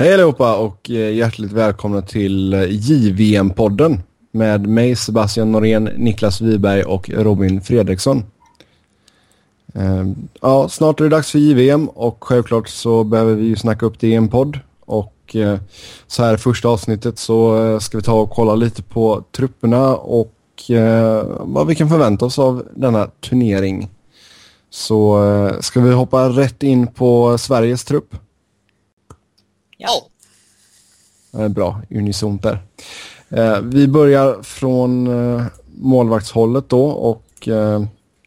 Hej allihopa och eh, hjärtligt välkomna till eh, JVM-podden med mig Sebastian Norén, Niklas Wiberg och Robin Fredriksson. Eh, ja, snart är det dags för JVM och självklart så behöver vi ju snacka upp det i en podd. Och så här i första avsnittet så ska vi ta och kolla lite på trupperna och vad vi kan förvänta oss av denna turnering. Så ska vi hoppa rätt in på Sveriges trupp. Ja. Bra, unisont där. Eh, vi börjar från eh, målvaktshållet då och eh,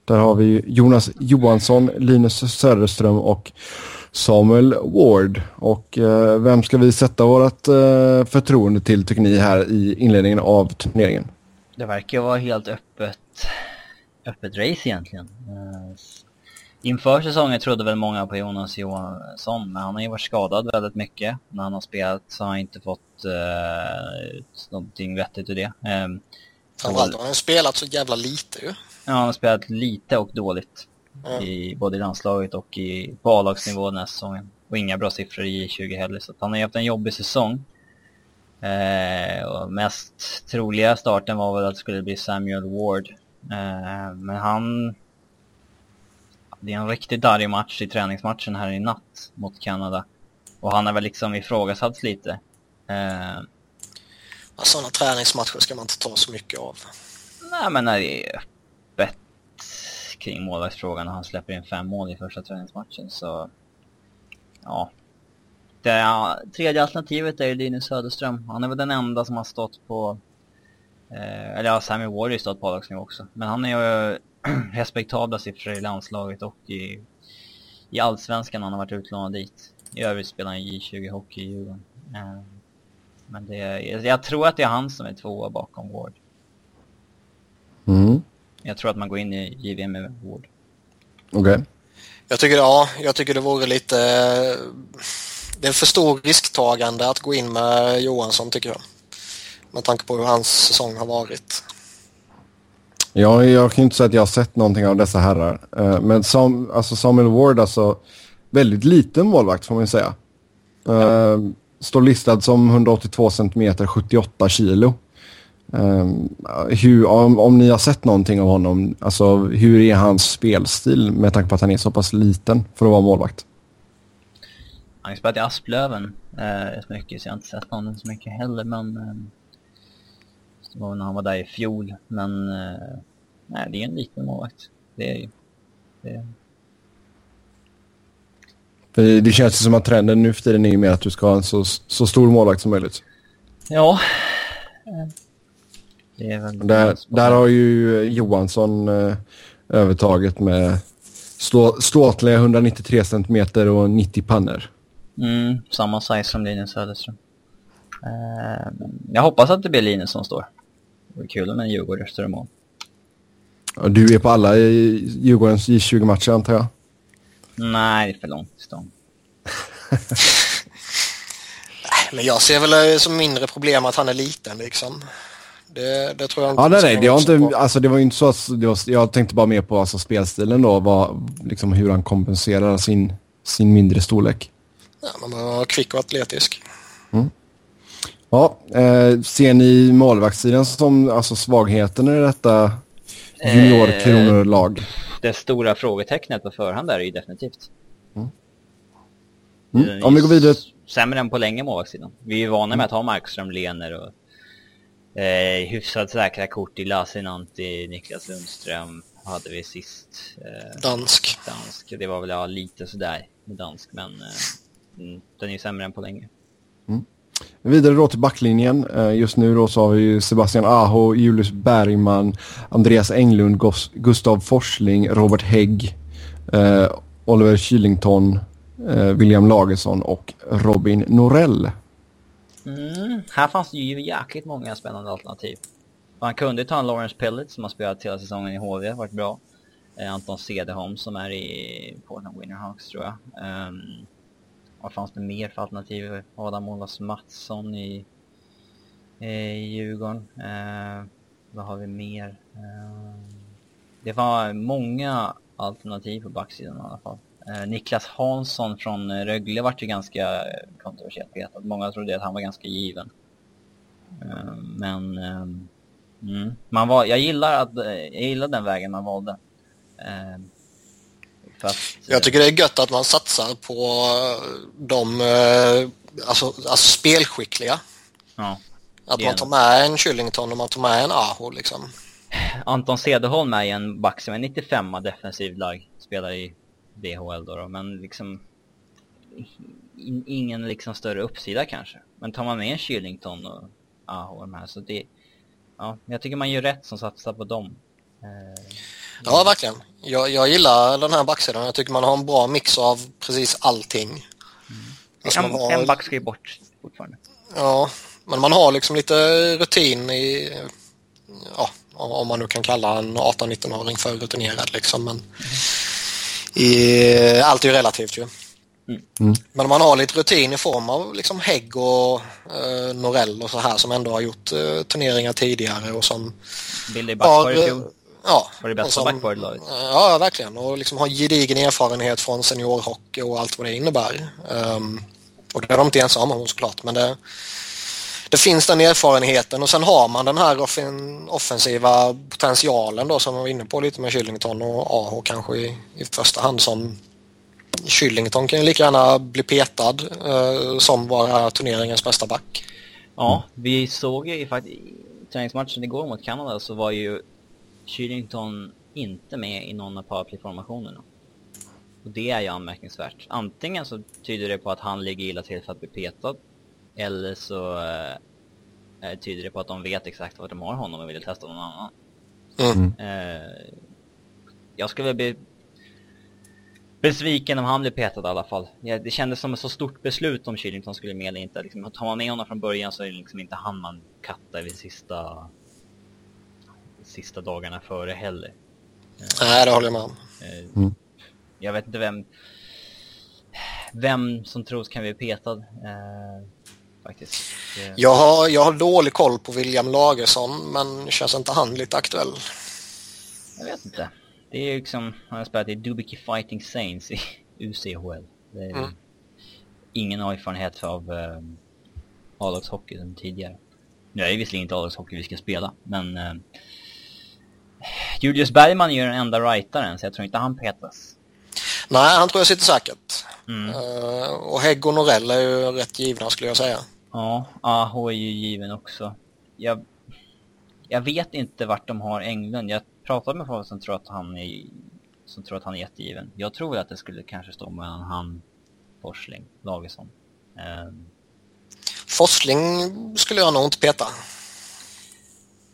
där har vi Jonas Johansson, Linus Söderström och Samuel Ward. Och eh, vem ska vi sätta vårt eh, förtroende till tycker ni här i inledningen av turneringen? Det verkar vara helt öppet, öppet race egentligen. Eh, Inför säsongen trodde väl många på Jonas Johansson, men han har ju varit skadad väldigt mycket. När han har spelat så har han inte fått uh, någonting vettigt ur det. Um, Framförallt har han spelat så jävla lite ju. Ja, han har spelat lite och dåligt. Mm. I, både i landslaget och i, på A-lagsnivå den här säsongen. Och inga bra siffror i 20 heller, så han har ju haft en jobbig säsong. Eh, och mest troliga starten var väl att det skulle bli Samuel Ward. Eh, men han det är en riktigt darrig match i träningsmatchen här i natt mot Kanada. Och han har väl liksom ifrågasatts lite. Eh, Sådana träningsmatcher ska man inte ta så mycket av. Nej, men när det är öppet kring målvaktsfrågan och han släpper in fem mål i första träningsmatchen så... Ja. Det tredje alternativet är ju Linus Söderström. Han är väl den enda som har stått på... Eh, eller ja, Sammy Ward har stått på A-lagsnivå också. Men han är ju respektabla siffror i landslaget och i, i allsvenskan han har varit utlånad dit. I övrigt spelar han J20 hockey i Djurgården. Eh, men det är, jag tror att det är han som är tvåa bakom Ward. Mm. Jag tror att man går in i JVM med Ward. Okej. Okay. Jag tycker, ja, jag tycker det vore lite... Det är för stor risktagande att gå in med Johansson tycker jag. Med tanke på hur hans säsong har varit. Ja, jag kan ju inte säga att jag har sett någonting av dessa herrar. Uh, men som, alltså Samuel Ward, alltså väldigt liten målvakt får man ju säga. Uh, står listad som 182 centimeter, 78 kilo. Uh, hur, om, om ni har sett någonting av honom, alltså hur är hans spelstil med tanke på att han är så pass liten för att vara målvakt? Han har spelat i Asplöven eh, så mycket så jag har inte sett honom så mycket heller men eh, det var när han var där i fjol, men eh, nej, det är en liten målvakt. Det är ju... Det, För det känns som att trenden nu för tiden är ju mer att du ska ha en så, så stor målvakt som möjligt. Ja. Eh, det är väl... Där, där har ju Johansson eh, övertaget med stå, ståtliga 193 centimeter och 90 pannor. Mm, samma size som Linus Söderström. Jag hoppas att det blir Linus som står. Det vore kul om en Djurgårdare står mål. Du är på alla Djurgårdens J20-matcher antar jag? Nej, det är för långt till stan. Men jag ser väl som mindre problem att han är liten liksom. Det, det tror jag inte. Ja, nej, nej, det, var inte, alltså, det var inte så att var, jag tänkte bara mer på alltså, spelstilen då, vad, liksom, hur han kompenserar sin, sin mindre storlek. Ja, man var kvick och atletisk. Mm. Ja, eh, ser ni målvaktssidan som alltså, svagheten i detta juniorkronorlag? Eh, det stora frågetecknet på förhand där är ju definitivt. Mm. Mm. Om vi går vidare. Sämre än på länge målvaktssidan. Vi är ju vana med att ha Markström, Lener och eh, hyfsat säkra kort i Lasinanti, Niklas Lundström hade vi sist. Eh, dansk. Dansk. Det var väl ja, lite sådär med dansk, men eh, mm, den är ju sämre än på länge. Mm. Vidare då till backlinjen. Eh, just nu då så har vi Sebastian Aho, Julius Bergman, Andreas Englund, Gustav Forsling, Robert Hägg, eh, Oliver Kylington, eh, William Lagersson och Robin Norell. Mm, här fanns det ju jäkligt många spännande alternativ. Man kunde ta en Lawrence Pellet som har spelat hela säsongen i HV, varit bra. Eh, Anton Cederholm som är i Portland winnerhawks tror jag. Um, vad fanns det mer för alternativ? Adam Olas Mattsson i, i Djurgården. Eh, vad har vi mer? Eh, det var många alternativ på backsidan i alla fall. Eh, Niklas Hansson från Rögle vart ju ganska kontroversiellt petad. Många trodde att han var ganska given. Eh, men eh, mm, man var, jag gillar att, eh, jag gillar den vägen man valde. Eh, att, Jag tycker det är gött att man satsar på de eh, alltså, alltså spelskickliga. ja. Att man tar med en Kylington och man tar med en Aho liksom. Anton Cederholm är ju en back som är 95 defensiv lag, spelar i DHL då, då men liksom in, ingen liksom större uppsida kanske. Men tar man med en Kylington och Aho och de här så det, ja, jag tycker man gör rätt som satsar på dem. Eh, Ja, verkligen. Jag, jag gillar den här backsidan. Jag tycker man har en bra mix av precis allting. Alltså en, har, en back ska ju bort fortfarande. Ja, men man har liksom lite rutin i, ja, om man nu kan kalla en 18-19-åring för rutinerad liksom. Men i, allt är ju relativt ju. Mm. Men man har lite rutin i form av liksom Hägg och eh, Norell och så här som ändå har gjort eh, turneringar tidigare och som Billy i fjol. Ja, Var det bästa som- backboard laget? Ja, verkligen. Och liksom har gedigen erfarenhet från seniorhockey och allt vad det innebär. Ehm, och det är de inte ensamma om såklart, men det, det finns den erfarenheten och sen har man den här offen, offensiva potentialen då som jag var inne på lite med Kylington och AH kanske i, i första hand som Kylington kan ju lika gärna bli petad eh, som vara turneringens bästa back. Ja, vi såg ju faktiskt i träningsmatchen igår mot Kanada så var ju Kylington inte med i någon av powerplay-formationerna. Och det är ju anmärkningsvärt. Antingen så tyder det på att han ligger illa till för att bli petad. Eller så eh, tyder det på att de vet exakt var de har honom och vill testa någon annan. Mm. Eh, jag skulle väl bli besviken om han blev petad i alla fall. Ja, det kändes som ett så stort beslut om Kylington skulle med eller inte. Liksom, tar man med honom från början så är det liksom inte han man kattar vid sista, sista dagarna före heller. Nej, det håller jag med om. Eh, Mm. Jag vet inte vem vem som tros kan bli petad. Eh, faktiskt. Det- Jag har, jag har dålig koll på William Lagersson men känns inte han lite aktuell? Jag vet inte. Det är ju liksom, han har spelat i Dubiki Fighting Saints i UCHL. Det är Mm. ingen erfarenhet av eh, A-lagshockey tidigare. Nu är det visserligen inte A-lagshockey vi ska spela, men eh, Julius Bergman är ju den enda rightaren, så jag tror inte han petas. Nej, han tror jag sitter säkert. Mm. Eh, och Hägg och Norell är ju rätt givna skulle jag säga. Ja, AH är ju given också. Jag, jag vet inte vart de har Englund. Jag pratade med folk som tror att han är som tror att han är jättegiven. Jag tror att det skulle kanske stå mellan han, Forsling, Lagesson. Ehm, Forsling skulle jag nog inte peta.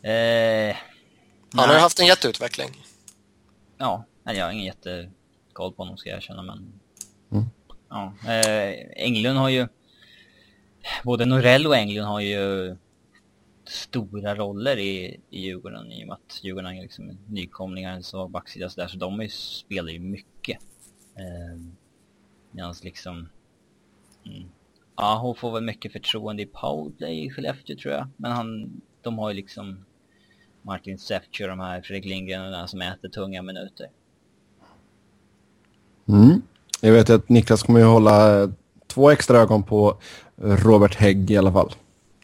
eh, Han har nej. ju haft en jätteutveckling. Ja, jag har ingen jättekoll på honom ska jag erkänna men... Mm. Ja, eh, Englund har ju... Både Norell och Englund har ju stora roller i, i Djurgården i och med att Djurgården är liksom nykomlingar, en svag backsida sådär, så de är ju, spelar ju mycket. Eh, Medan liksom... Mm, ja, hon får väl mycket förtroende i powerplay i Skellefteå tror jag, men han, de har ju liksom Martin Säftjö och de här Fredrik Lindgren som äter tunga minuter. Mm. Jag vet att Niklas kommer ju hålla eh, två extra ögon på Robert Hägg i alla fall.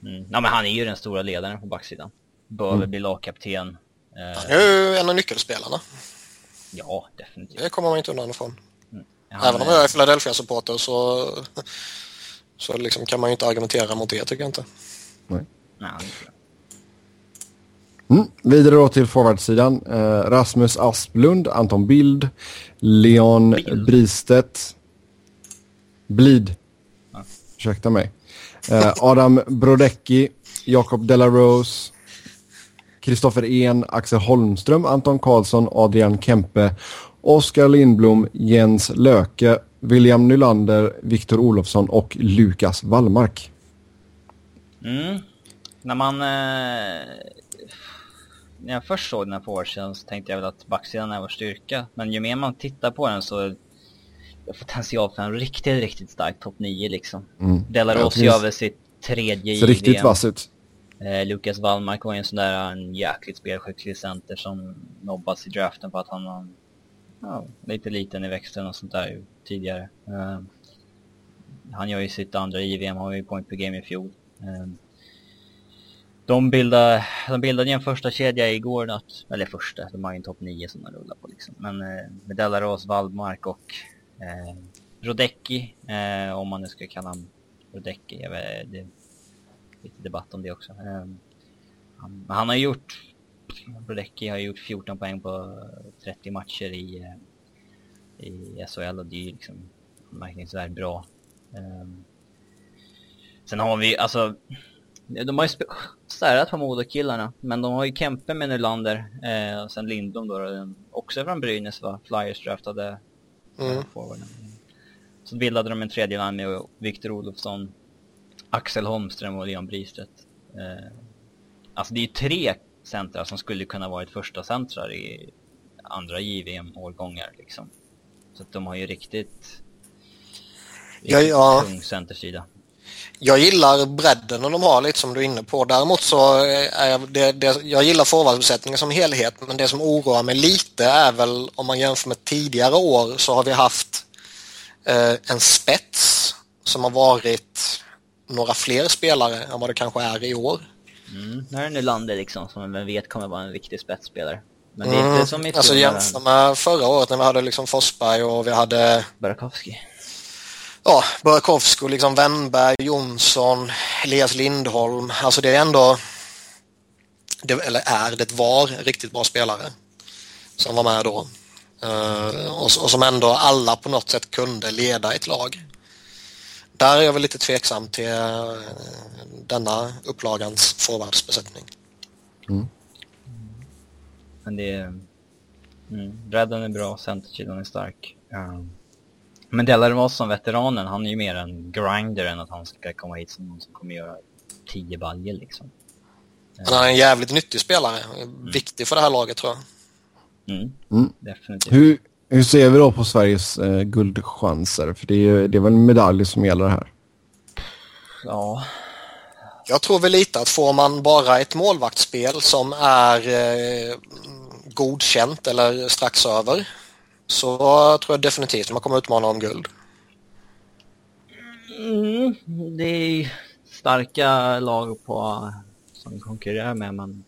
Mm. Ja men han är ju den stora ledaren på backsidan. Behöver bli lagkapten. Eh, Han är ju en av nyckelspelarna. ja, definitivt. Det kommer man inte undan ifrån. Han, Även om jag är Philadelphia-supporter så, så liksom kan man ju inte argumentera mot det tycker jag inte. Nej, är bra. Mm. Vidare då till forwardsidan. Eh, Rasmus Asplund, Anton Bild, Leon Bild. Bristedt. Blid. Ja. Ursäkta mig. Eh, Adam Brodecki, Jakob Delarose, Kristoffer En, Axel Holmström, Anton Karlsson, Adrian Kempe, Oskar Lindblom, Jens Löke, William Nylander, Viktor Olofsson och Lukas Wallmark. Mm. När man... Eh, när jag först såg den här forwarden så tänkte jag väl att backsidan är vår styrka. Men ju mer man tittar på den så potential för en riktigt, riktigt stark topp 9 liksom. Mm. Delarose tycker gör väl sitt tredje Ser i riktigt vass ut. Eh, Lukas Wallmark var ju en sån där en jäkligt spelskicklig center som nobbas i draften på att han har ja, lite liten i växten och sånt där tidigare. Uh, han gör ju sitt andra JVM, han var ju point per game i fjol. Uh, de bildade, de bildade en första kedja igår, natt, eller första, de har ju en topp 9 som de rullar på liksom. Men eh, med Delaros, Waldmark och eh, Rodecki, eh, om man nu ska kalla honom Rodecki, jag vet, det är lite debatt om det också. Eh, han, han har gjort, Rodecki har gjort 14 poäng på 30 matcher i, eh, i SHL och det är ju liksom anmärkningsvärt bra. Eh, sen har vi, alltså de har ju städat på Modokillarna, men de har ju Kempe med Nylander eh, och sen Lindblom då, också från Brynäs va, Flyers draftade mm. forwarden. Så bildade de en tredje line med Viktor Olofsson, Axel Holmström och Leon Bristedt. Eh, alltså det är ju tre centrar som skulle kunna vara ett första centrar i andra JVM-årgångar liksom. Så att de har ju riktigt, riktigt ja, ja. tung centersida. Jag gillar bredden de har lite som du är inne på. Däremot så är det, det, jag gillar forwardbesättningen som helhet men det som oroar mig lite är väl om man jämför med tidigare år så har vi haft eh, en spets som har varit några fler spelare än vad det kanske är i år. Mm, nu är Nylander liksom som man vet kommer vara en viktig spetsspelare. Men det är mm. inte som i Alltså jämför med förra året när vi hade liksom Forsberg och vi hade Burakovsky ja, Burakovsky, liksom Wennberg, Jonsson, Elias Lindholm. Alltså det är ändå, det, eller är, det var riktigt bra spelare som var med då. Uh, och, och, som ändå alla på något sätt kunde leda ett lag. Där är jag väl lite tveksam till uh, denna upplagans forwardsbesättning. Mm. Men det är... Mm, bredden är bra, centersidan är stark. Um, men Delar som veteranen, han är ju mer en grinder än att han ska komma hit som någon som kommer göra tio baljer liksom. Han är en jävligt nyttig spelare. Mm. Viktig för det här laget tror jag. Mm. Mm. Definitivt. Hur, hur ser vi då på Sveriges eh, guldchanser? För det är, det är väl en medalj som gäller här? Ja. Jag tror väl lite att får man bara ett målvaktsspel som är eh, godkänt eller strax över så tror jag definitivt man kommer utmana om guld. Mm, det är starka lag på, som konkurrerar med men...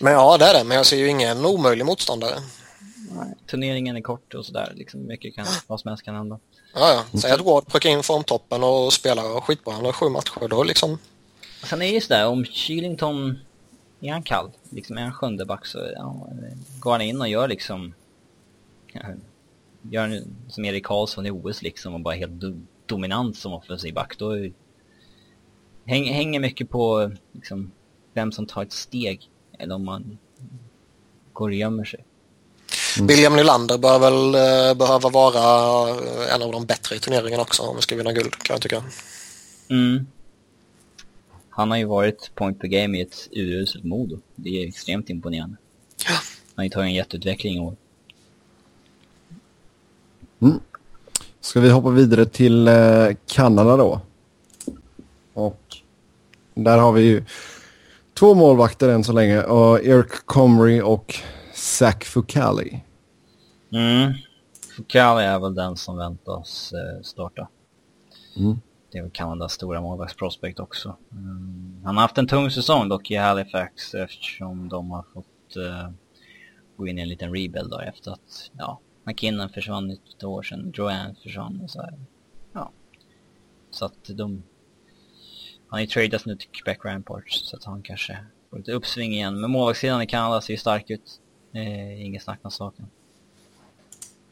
Men ja det är det, men jag ser ju ingen omöjlig motståndare. Nej, turneringen är kort och sådär, liksom mycket kan, vad som helst kan hända. Ja, ja. Säg att Ward plockar in formtoppen och spelar skitbra, han har sju matcher, då liksom... Sen är det just det, om Kylington, är han kall? Liksom är han sjunde back så ja, går han in och gör liksom gör som Erik Karlsson i OS liksom och bara helt do dominant som offensiv back, då häng, hänger mycket på liksom, vem som tar ett steg eller om man går och gömmer sig. Mm. William Nylander bör väl eh, behöva vara en av de bättre i turneringen också om vi ska vinna guld kan jag tycka. Mm. Han har ju varit point per game i ett uruselt Modo. Det är extremt imponerande. Ja. Han har ju tagit en jätteutveckling i år. Mm. Ska vi hoppa vidare till eh, Kanada då? Och där har vi ju två målvakter än så länge. Och Eric Comrie och Zach Fucali. Mm. Fucali är väl den som väntas eh, starta. Mm. Det är väl Kanadas stora målvaktsprospekt också. Mm. Han har haft en tung säsong dock i Halifax eftersom de har fått uh, gå in i en liten rebuild då efter att, ja, McKinnon försvann ett två år sedan, Joanne försvann och så här. Ja. Så att de... Han är ju tradats nu till Quebec Ramparts så att han kanske får lite uppsving igen. Men målvaktssidan i Kanada ser ju stark ut. Eh, inget snack om saken.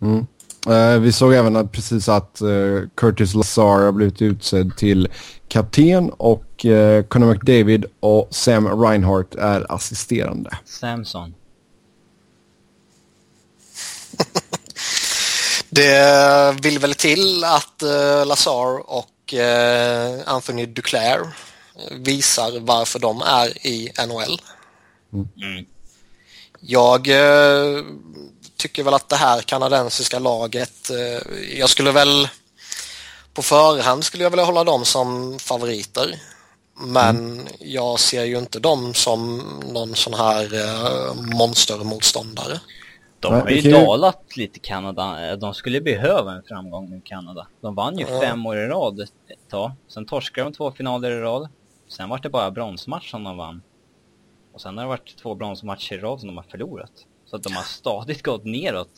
Mm. Eh, vi såg även att precis att eh, Curtis Lazar har blivit utsedd till kapten och eh, Conor McDavid och Sam Reinhardt är assisterande. Samson. Det vill väl till att uh, Lazar och uh, Anthony Duclair visar varför de är i NHL. Mm. Jag tycker väl att det här kanadensiska laget, jag skulle väl på förhand skulle jag vilja hålla dem som favoriter. Men mm. jag ser ju inte dem som någon sån här monstermotståndare. De har ju dalat lite Kanada. De skulle behöva en framgång nu Kanada. De vann ju Ja. fem år i rad ett tag. Sen torskade de två finaler i rad. Sen var det bara bronsmatch som de vann. Och sen har det varit två bronsmatcher i rad som de har förlorat. Så att de har stadigt gått neråt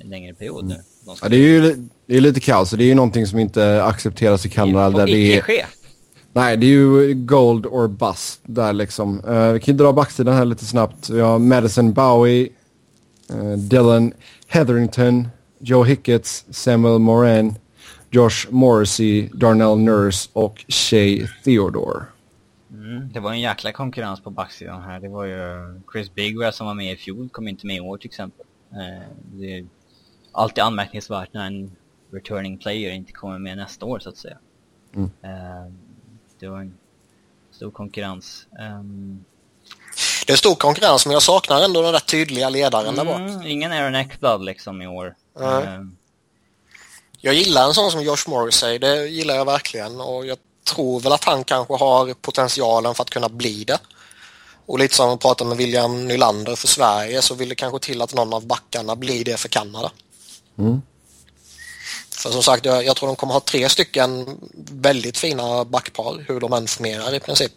en längre period nu. De ska Ja, det är ju det är lite kaos, det är ju någonting som inte accepteras i Kanada. får Där det icke är, ske. nej, det är ju gold or bust där liksom. Eh, vi kan ju dra backsidan här lite snabbt. Vi har Madison Bowie, Dylan Hetherington, Joe Hicketts, Samuel Moran, Josh Morrissey, Darnell Nurse och Shay Theodore. Mm, det var en jäkla konkurrens på backsidan här. Det var ju Chris Bigwell som var med i fjol, kom inte med i år till exempel. Eh, det är alltid anmärkningsvärt när en returning player inte kommer med nästa år så att säga. Mm. Eh, det var en stor konkurrens. Det är stor konkurrens men jag saknar ändå den där tydliga ledaren där bak. mm, ingen Aaron Eckblad liksom i år. Ehm, Jag gillar en sån som Josh Morrissey, det gillar jag verkligen och jag tror väl att han kanske har potentialen för att kunna bli det. Och lite som vi pratade med William Nylander för Sverige så vill det kanske till att någon av backarna blir det för Kanada. Mm. För som sagt, jag, jag tror de kommer ha tre stycken väldigt fina backpar hur de än fungerar i princip.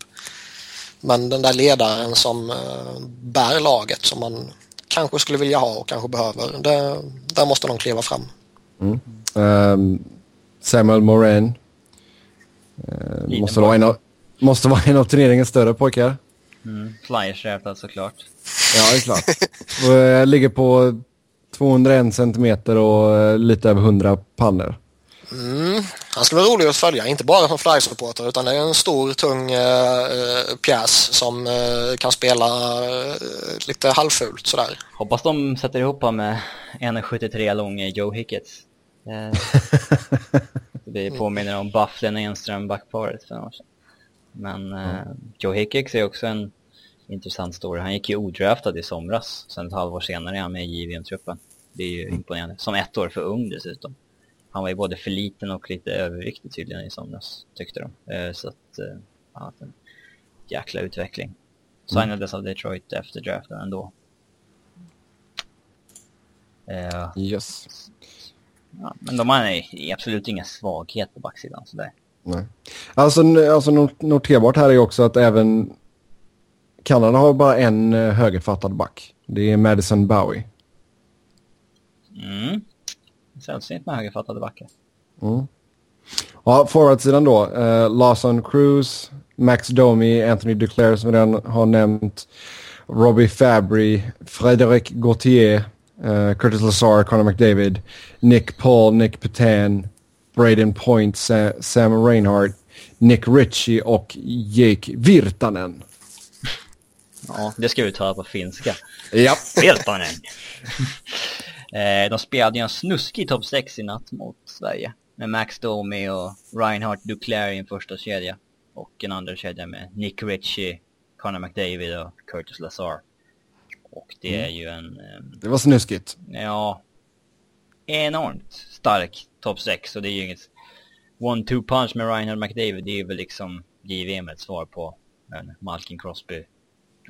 Men den där ledaren som eh, bär laget som man kanske skulle vilja ha och kanske behöver, det, där måste de kliva fram. Ehm, Samuel Moran. Liten måste, vara en av, måste vara en av turneringens större pojkar. mm, Flyers räknat såklart. Ja, det är klart. Eh, ligger på 201 centimeter och eh, lite över 100 pannor. Mm. Han ska vara rolig att följa, inte bara som Flyers-supporter utan det är en stor tung eh, eh, pjäs som eh, kan spela eh, lite halvfult sådär. Hoppas de sätter ihop honom med 1,73 lång Joe Hicketts. Eh, det påminner om Bufflin och Enström backparet för några år sedan. Men eh, Joe Hicketts är också en intressant story. Han gick ju odraftad i somras. Sen ett halvår senare är han med i JVM-truppen. Det är ju imponerande. Som ett år för ung dessutom. Han var ju både för liten och lite överviktig tydligen i somras, tyckte de. Eh, så att, eh, han har haft en jäkla utveckling. Signades av Detroit efter draften ändå. Eh, Yes. ja, men de har absolut ingen svaghet på backsidan sådär. Nej. Alltså, alltså not- noterbart här är också att även Kanada har bara en eh, högerfattad back. Det är Madison Bowie. Mm. Sällsynt med högerfattade backar. Mm. Ja, forwardsidan då. Eh, Lawson Cruz, Max Domi, Anthony Duclair som vi redan har nämnt. Robbie Fabry, Frederic Gauthier, eh, Curtis Lazar, Connor McDavid, Nick Paul, Nick Petan, Braden Point, Sa- Sam Reinhardt, Nick Ritchie och Jake Virtanen. Ja, det ska vi ta på finska. Ja. Virtanen! eh, de spelade ju en snuskig topp 6 i natt mot Sverige. Med Max Domi och Reinhardt Duclair i en första kedja. Och en andra kedja med Nick Ritchie, Connor McDavid och Curtis Lazar. Och det är ju en... ehm, Det var snuskigt. Ja, enormt stark topp 6 och det är ju inget one-two punch med Reinhard McDavid. Det är väl liksom JVM ett svar på en Malkin Crosby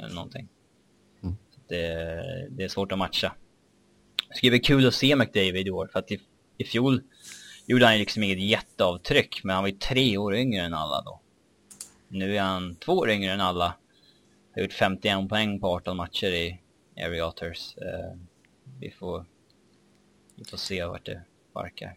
eller någonting. Mm. Det, det är svårt att matcha. Bli kul att se McDavid i år för att i, i fjol gjorde han ju liksom inget jätteavtryck men han var ju tre år yngre än alla då. Nu är han två år yngre än alla. Har gjort 51 poäng på 18 matcher i Area Otters. Eh, vi får, vi får se vart det barkar.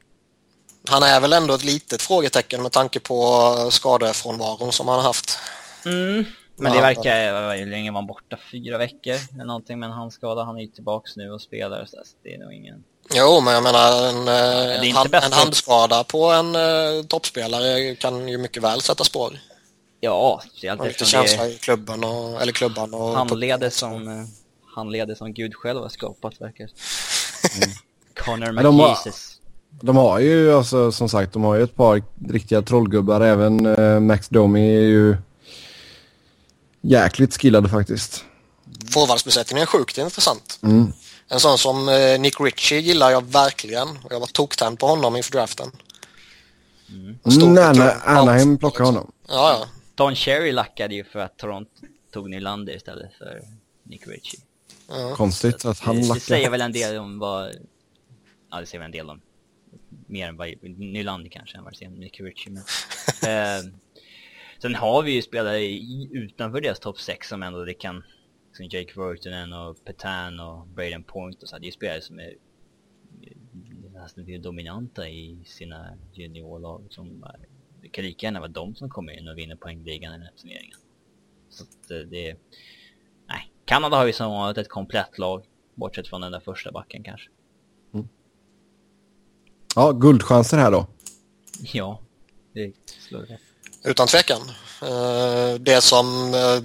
Han är väl ändå ett litet frågetecken med tanke på skadefrånvaron som han har haft. Mm. Men det Ja. verkar, hur länge var han borta? Fyra veckor eller någonting med en handskada. Han är ju tillbaks nu och spelar så det är nog ingen... Jo, men jag menar en, eh, är en, inte hand, en handskada på en uh, toppspelare kan ju mycket väl sätta spår. Ja, speciellt Och lite det känsla är i klubben och, eller klubban och... handledes som, eh, handledes som Gud själv har skapat verkar det. Connor Men de har- McJesus. De har ju alltså som sagt, de har ju ett par riktiga trollgubbar. Även eh, Max Domi är ju jäkligt skillade faktiskt. Forwardsbesättningen är sjukt intressant. Mm. En sån som eh, Nick Ritchie gillar jag verkligen. Jag var toktänd på honom inför draften. Mm, Ana- Anaheim plockar honom. Ja, ja. Don Cherry lackade ju för att Toronto tog Nylander istället för Nick Ritchie. Ja. Konstigt att han det, det säger väl en del om vad... Ja, det säger väl en del om... Mer än vad Nylander kanske än vad det säger om Nick Ritchie. Men, eh, sen har vi ju spelare i, utanför deras topp 6 som ändå det kan... Som Jake Virtanen och Petan och Braden Point och så. här. Det är ju spelare som är nästan lite dominanta i sina juniorlag. Som, det kan lika gärna vara de som kommer in och vinner poängligan i den här turneringen. Så att eh, det... Nej, Kanada har ju som vanligt ett komplett lag. Bortsett från den där första backen kanske. Ja, guldchanser här då. Ja, det slår rätt. Utan tvekan. Eh, Det som eh,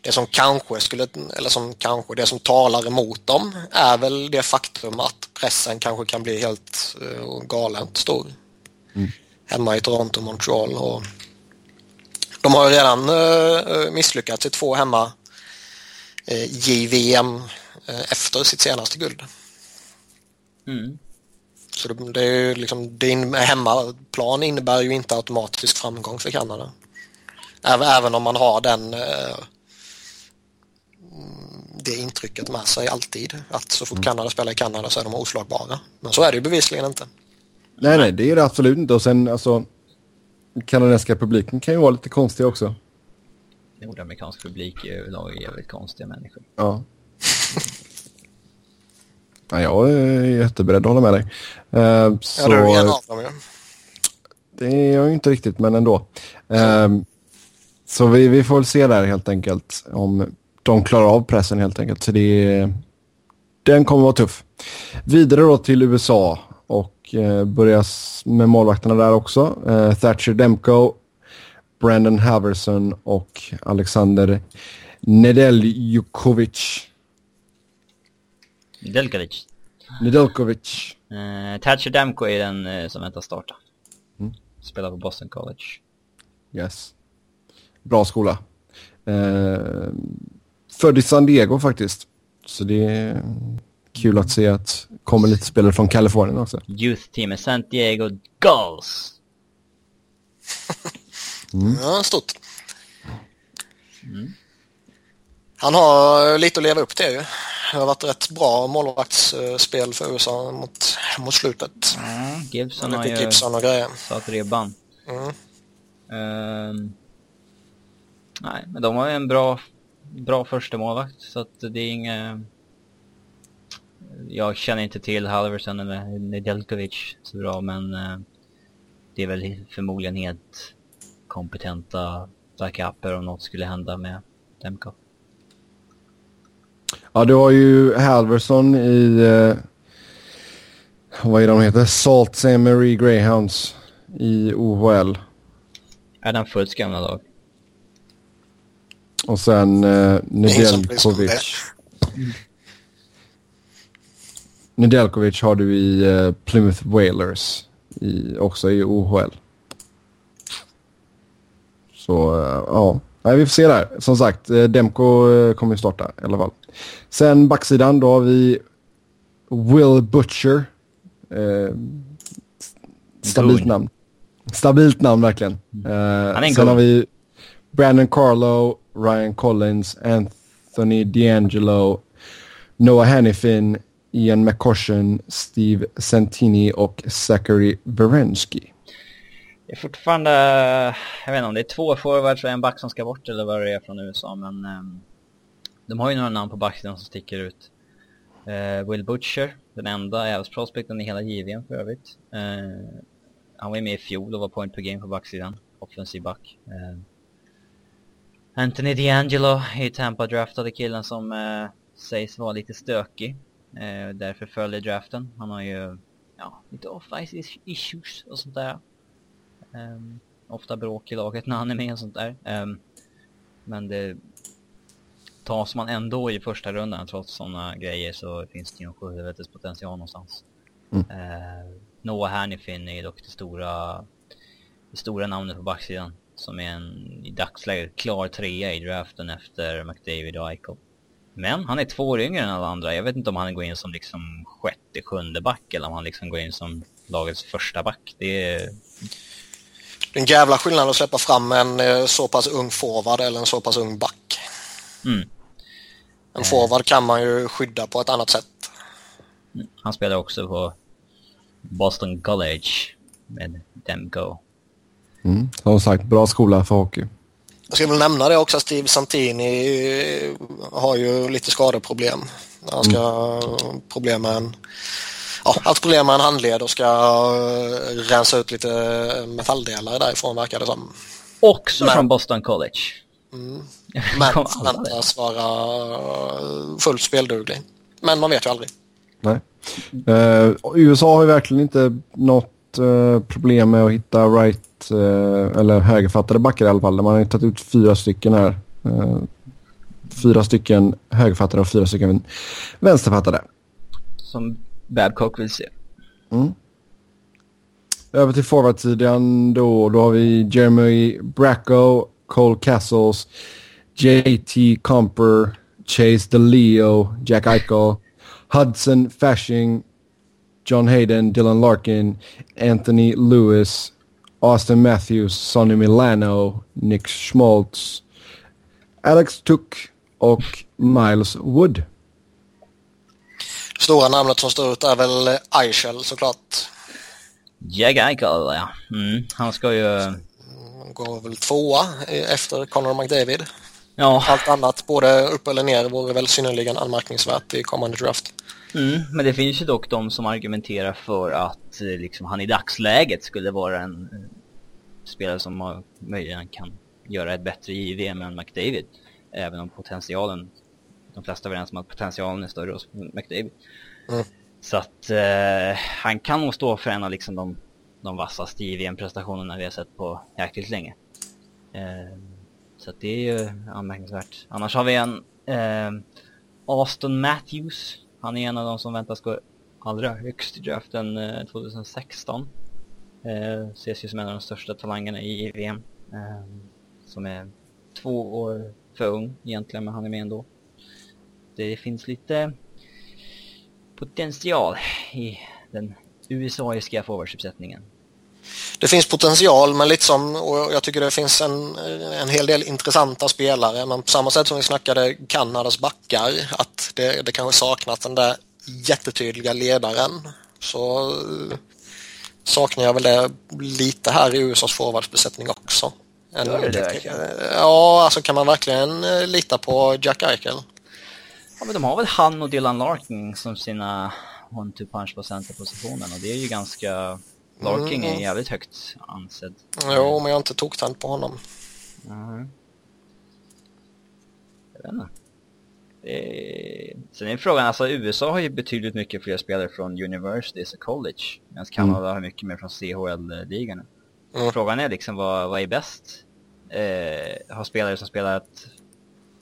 det som kanske skulle, eller som kanske, det som talar emot dem är väl det faktum att pressen kanske kan bli helt eh, galent stor. Hemma i Toronto och Montreal. Och de har ju redan misslyckats i två hemma JVM eh, efter sitt senaste guld. Mm. Så det, det är ju liksom, det in, hemmaplan innebär ju inte automatisk framgång för Kanada. Även, även om man har den eh, det intrycket med sig alltid. Att så fort Kanada spelar i Kanada så är de oslagbara. Men så är det ju bevisligen inte. Nej, nej, det är det absolut inte. Och sen alltså, kanadensiska publiken kan ju vara lite konstig också. Nordamerikansk publik är överlag jävligt konstiga människor. Ja. ja jag är jätteberedd att hålla med dig. Eh, så, Ja, du är en av dem ju. Det är jag inte riktigt, men ändå. Ehm, så vi, vi får väl se där helt enkelt om de klarar av pressen helt enkelt. Så det, den kommer vara tuff. Vidare då till USA och eh, börja s- med målvakterna där också. Eh, Thatcher Demko, Brandon Haverson och Alexander Nedeljukovic. Delkalic. Nedeljkovic. Uh, Thatcher Damko är den eh, som väntar starta. Mm. Spelar på Boston College. Yes. Bra skola. Eh, född i San Diego faktiskt. Så det är kul att se att det kommer lite spelare från Kalifornien också. Youth Team är San Diego Gulls. Ja, stort. Han har lite att leva upp till ju. Det har varit rätt bra målvaktsspel för USA mot, mot slutet. Mm, Gibson har ju Gibson och grejer. satt ribban. Mm. Ehm, nej, men de har ju en bra, bra första målvakt så att det är inga... Jag känner inte till Halverson eller Nedeljkovic så bra men eh, det är väl förmodligen helt kompetenta backuper om något skulle hända med Demko. Ja, du har ju Halverson i... Eh, vad är de heter? Salt St. Marie Greyhounds i OHL. Är den fullt gamla lag? Och sen eh, om Nedeljkovic. Nedeljkovic har du i eh, Plymouth Whalers. I, också i OHL. Så eh, ja, Nej, vi får se där. Som sagt, eh, Demko eh, kommer ju starta i alla fall. Sen backsidan, då har vi Will Butcher. Eh, stabilt Goon. namn. Stabilt namn verkligen. Eh, är en sen har vi Brandon Carlo, Ryan Collins, Anthony D'Angelo, Noah Hannifin, Ian McCoshen, Steve Santini och Zachary Berensky. Det är fortfarande, jag vet inte om det är två forwards och en back som ska bort eller vad det är från USA men ehm, de har ju några namn på backsidan som sticker ut. Eh, Will Butcher, den enda Ävs prospecten i hela JVM för övrigt. Eh, han var ju med i fjol och var point per game på backsidan, offensiv back. Eh, Anthony D'Angelo är ju Tampa-draftade killen som sägs vara lite stökig. Därför följer draften. Han har ju ja, lite off-ice issues och sånt där. Ehm, ofta bråk i laget när han är med och sånt där. Ehm, men det tas man ändå i första rundan trots sådana grejer så finns det ju en sjuhelvetes potential någonstans. Mm. Ehm, Noah Hannifin är dock det stora, det stora namnet på backsidan. Som är en i dagsläget klar trea i draften efter McDavid och Eichel. Men han är två år yngre än alla andra. Jag vet inte om han går in som liksom sjätte, sjunde back eller om han liksom går in som lagets första back. Det är Det är en jävla skillnad att släppa fram en eh, så pass ung forward eller en så pass ung back. Mm. En forward kan man ju skydda på ett annat sätt. Han spelar också på Boston College med Dem Go. Mm. Som sagt, bra skola för hockey. Jag ska väl nämna det också, Steve Santini eh, har ju lite skadeproblem. Han ska mm. problem med en, ja, haft problem med en handled och ska eh, rensa ut lite metalldelar därifrån verkar det som. Också Men, från Boston College. Mm. Men förväntas vara fullt spelduglig. Men man vet ju aldrig. Nej. Uh, USA har ju verkligen inte något uh, problem med att hitta right uh, eller högerfattade backar i alla fall. Man har ju tagit ut fyra stycken här. fyra stycken högerfattade och fyra stycken vänsterfattade. Som Babcock vill se. Mm. Över till forwardsidan då. Då har vi Jeremy Bracco, Cole Castles, JT Comper, Chase DeLeo, Jack Eichel, Hudson Fashing, John Hayden, Dylan Larkin, Anthony Lewis, Austin Matthews, Sonny Milano, Nick Schmaltz, Alex Tuck och Miles Wood. Stora namnet som står ut är väl Eichel såklart. Jack Eichel, ja. Mm, han ska ju... Han går väl tvåa efter Conor McDavid. Ja. Allt annat, både upp eller ner, vore väl synnerligen anmärkningsvärt i kommande draft. Mm, men det finns ju dock de som argumenterar för att eh, liksom, han i dagsläget skulle vara en uh, spelare som möjligen kan göra ett bättre JVM än McDavid. Även om potentialen, de flesta överens om att potentialen är större hos McDavid. Mm. Så att uh, han kan nog stå för en av liksom, de, de vassaste JVM-prestationerna vi har sett på jäkligt länge. Uh, så det är ju anmärkningsvärt. Annars har vi en Aston Matthews han är en av de som väntas gå allra högst i draften 2016. Eh, ses ju som en av de största talangerna i VM. Eh, som är två år för ung egentligen, men han är med ändå. Det finns lite potential i den USAiska forwardsuppsättningen. Det finns potential, men lite som, och jag tycker det finns en, en hel del intressanta spelare, men på samma sätt som vi snackade Kanadas backar, att det, det kanske saknas den där jättetydliga ledaren, så saknar jag väl det lite här i USAs forwardsbesättning också. En, Gör det det Ja, alltså kan man verkligen eh, lita på Jack Eichel? Ja, men de har väl han och Dylan Larkin som sina one-two punch på centerpositionen och det är ju ganska Larking mm. är jävligt högt ansedd. Jo, men jag har inte toktänt på honom. Mm. Jag vet inte. Är... Sen är frågan, alltså USA har ju betydligt mycket fler spelare från universities och college. Medan Kanada mm. har mycket mer från CHL-ligan. Mm. Frågan är liksom, vad, vad är bäst? Eh, har spelare som spelat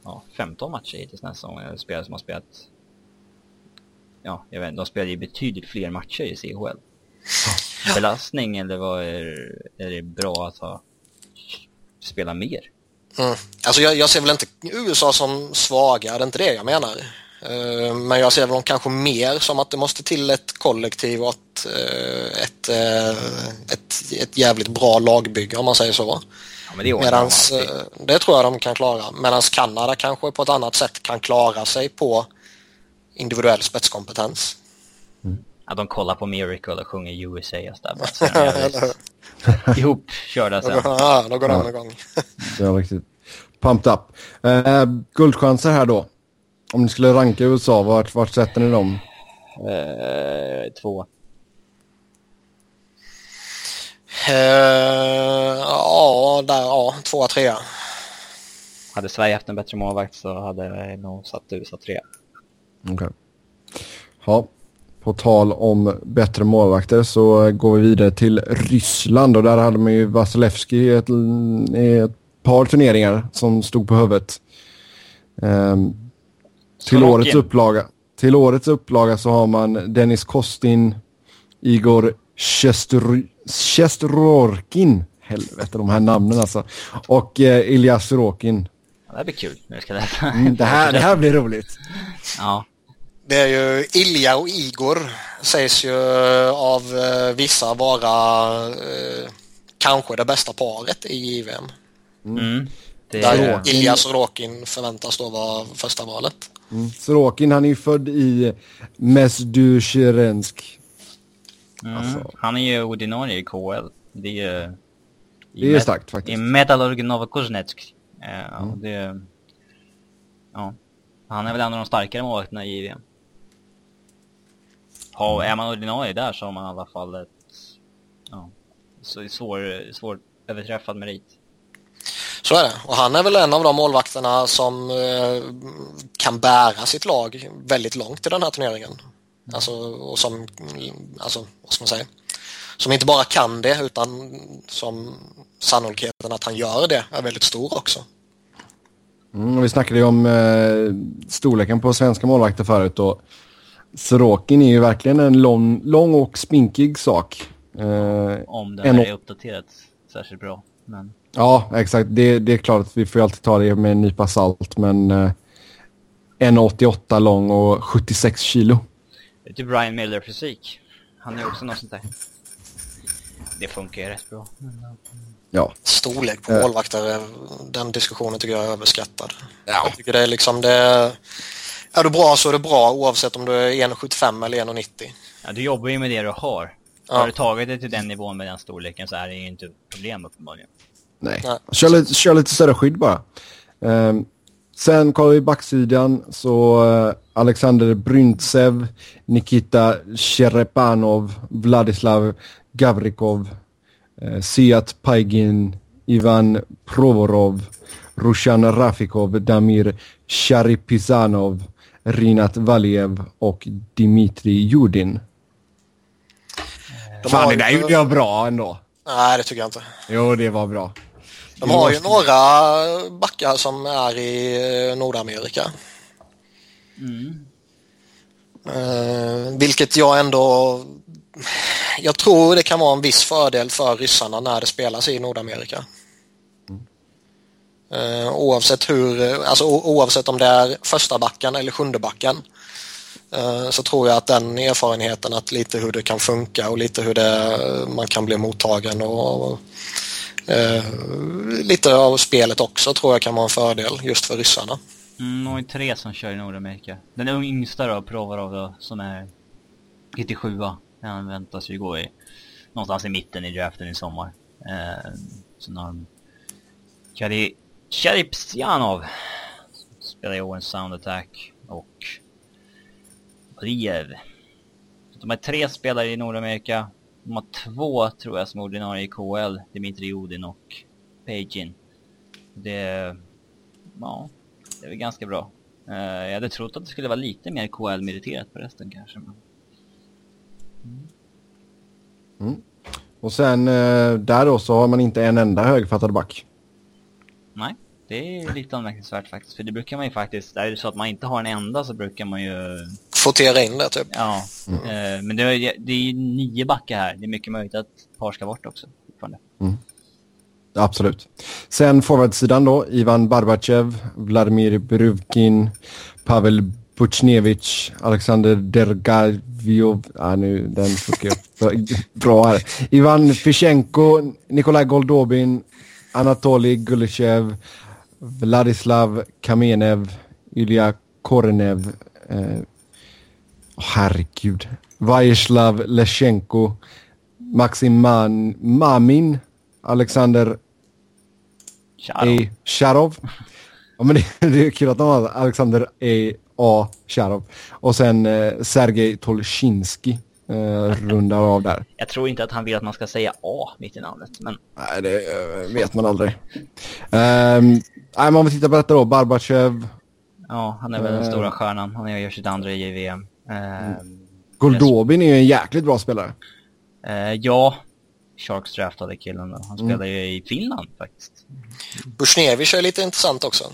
ja, 15 matcher hittills nästa säsong, eller spelare som har spelat... Ja, jag vet inte, de spelar ju betydligt fler matcher i CHL belastning eller vad är, är det bra att ha spela mer? Mm. Alltså jag, jag, ser väl inte USA som svaga, det är inte det jag menar. Uh, men jag ser väl dem kanske mer som att det måste till ett kollektiv och ett, uh, ett, uh, ett, ett jävligt bra lagbygge om man säger så. Ja, men det, Medans, det tror jag de kan klara. Medan Kanada kanske på ett annat sätt kan klara sig på individuell spetskompetens. Ja, de kollar på Miracle och sjunger USA just där bara. Ihop körda sen. Ja, då går den igång. det är riktigt pumped up. Uh, guldchanser här då. Om ni skulle ranka USA, vart, vart sätter ni dem? Uh, två. Uh, ja, där, ja, tvåa, trea. Hade Sverige haft en bättre målvakt så hade jag nog satt USA trea. Okej. Okay. Ja, på tal om bättre målvakter så går vi vidare till Ryssland och där hade man ju Vasilevski i ett, ett, par turneringar som stod på huvudet. Um, till, årets upplaga, till årets upplaga så har man Dennis Kostin, Igor Shestrorkin, helvete de här namnen alltså, och eh, Ilja Sorokin. Ja, det här blir kul. Jag ska läsa. Mm, det, här, det här blir roligt. Ja. Det är ju Ilja och Igor sägs ju av eh, vissa vara eh, kanske det bästa paret i JVM. Mm. Där Ilja Sorokin förväntas då vara första valet. Mm. Sorokin han är ju född i Mesdushirensk. Mm. Alltså. Han är ju ordinarie i KL. Det är ju... Det är ju starkt faktiskt. I Metallurg Novokuznetsk. Eh, och det... Ja. Han är väl en av de starkare målvakterna i JVM. Ha, är man ordinarie där så har man i alla fall ett... Ja. Så svår, svår överträffad merit. Så är det. Och han är väl en av de målvakterna som eh, kan bära sitt lag väldigt långt i den här turneringen. Alltså, och som, alltså, vad ska man säga? Som inte bara kan det utan som sannolikheten att han gör det är väldigt stor också. Mm, vi snackade ju om eh, storleken på svenska målvakter förut och Sorokin är ju verkligen en lång, lång och spinkig sak. Eh, Om det En här är uppdaterat särskilt bra. Men ja, exakt. Det, det är klart att vi får alltid ta det med en nypa salt, men eh, 1,88 lång och 76 kilo. Vet du Brian Miller fysik? Han är också något sånt där. Det funkar ju rätt bra. Ja. Storlek på Eh. målvakter, är- den diskussionen tycker jag är överskattad. Jag tycker det är liksom det... Är du bra så är du bra oavsett om du är 1,75 eller 1,90. Ja, du jobbar ju med det du har. Ja. Har du tagit det till den nivån med den storleken så är det ju inte problem uppenbarligen. Nej. Nej. Kör, lite, kör lite större skydd bara. Ehm, sen kollar vi backsidan så eh, Alexander Bryntsev, Nikita Sherepanov, Vladislav Gavrikov, uh, Siat Paigin, Ivan Provorov, Rushan Rafikov, Damir Sharipizanov, Rinat Valiev och Dimitri Judin. De Fan, det där ju- gjorde jag bra ändå. Nej, det tycker jag inte. Jo, det var bra. De har ju några backar som är i eh, Nordamerika. Mm. Vilket jag ändå... Jag tror det kan vara en viss fördel för ryssarna när det spelas i Nordamerika. Uh, oavsett hur, alltså oavsett om det är första backen eller sjunde backen uh, så tror jag att den erfarenheten att lite hur det kan funka och lite hur det, man kan bli mottagen och, och uh, lite av spelet också tror jag kan vara en fördel just för ryssarna. Mm, och är tre som kör i Nordamerika. Den yngsta då, Provarov då, som är 97 Han väntas ju gå i någonstans i mitten i draften i sommar. Eh, sen har de Kari Cheripsjanov spelar i årens Sound Attack och Riev. De har tre spelare i Nordamerika. De har två tror jag som är ordinarie i KL. Dimitri Odin och Pagin. Det... Ja, det är väl ganska bra. Eh, jag hade trott att det skulle vara lite mer KL-meriterat på resten kanske. Men... Och sen eh, där då så har man inte en enda högfattad back. Nej, det är lite anmärkningsvärt faktiskt. För det brukar man ju faktiskt, är det så att man inte har en enda så brukar man ju, Kvotera in det typ. ja. Eh, men det är, det är ju nio backar här. Det är mycket möjligt att ett par ska bort också. fortfarande. Absolut. Sen forwardsidan då, Ivan Barbachev, Vladimir Beruvkin, Pavel Buchnevich, Alexander Dergaviov, ah, nu den funkar jag bra här. Ivan Fishenko, Nikolaj Goldobin, Anatolij Gulishev, Vladislav Kamenev, Ilja Korenev, eh, herregud, Vajislav Leschenko, Maxim Man, Mamin, Alexander då. A. Sharov. Ja, men det, det är kul att de har Alexander A. A. Sharov. Och sen eh, Sergej Tolshinski eh, rundar av där. Jag tror inte att han vill att man ska säga A mitt i namnet. Men Nej, det eh, vet man aldrig. Um, nej, man får titta på detta då. Barbachev, ja, han är väl den Eh. stora stjärnan. Han gör sitt andra i JVM. Eh, Goldobin är ju en jäkligt bra spelare. eh, ja, Sharks draftade killen då. Han Mm. spelar ju i Finland faktiskt. Bushnevich är lite intressant också.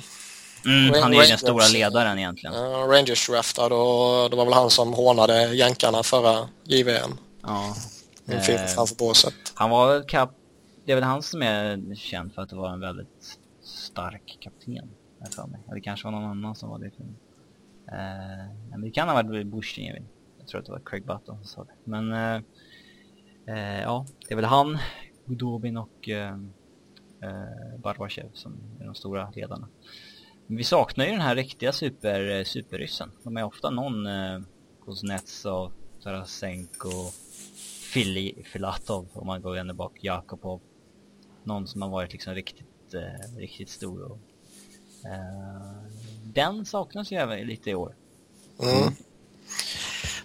Mm, han är ju den stora ledaren egentligen. Uh, Rangers draftad och det var väl han som hånade jänkarna förra JVM. Ja. En film Eh, framför båset. Han var väl kap... Det är väl han som är känd för att vara en väldigt stark kapten. för mig. Eller kanske var någon annan som var det. i filmen. Eh, men det kan ha varit Bushnevin. Jag tror att det var Craig Button som sa det. Men eh, eh, ja, det är väl han, Gudobin och eh, eh, Barbachev som är de stora ledarna. Vi saknar ju den här riktiga super, eh, superryssen. De är ofta någon eh, Kuznetsov, Tarasenko, Fili, Filatov om man går ända bak, Jakobov. Någon som har varit liksom riktigt, eh, riktigt stor och eh, den saknas ju även lite i år. Mm.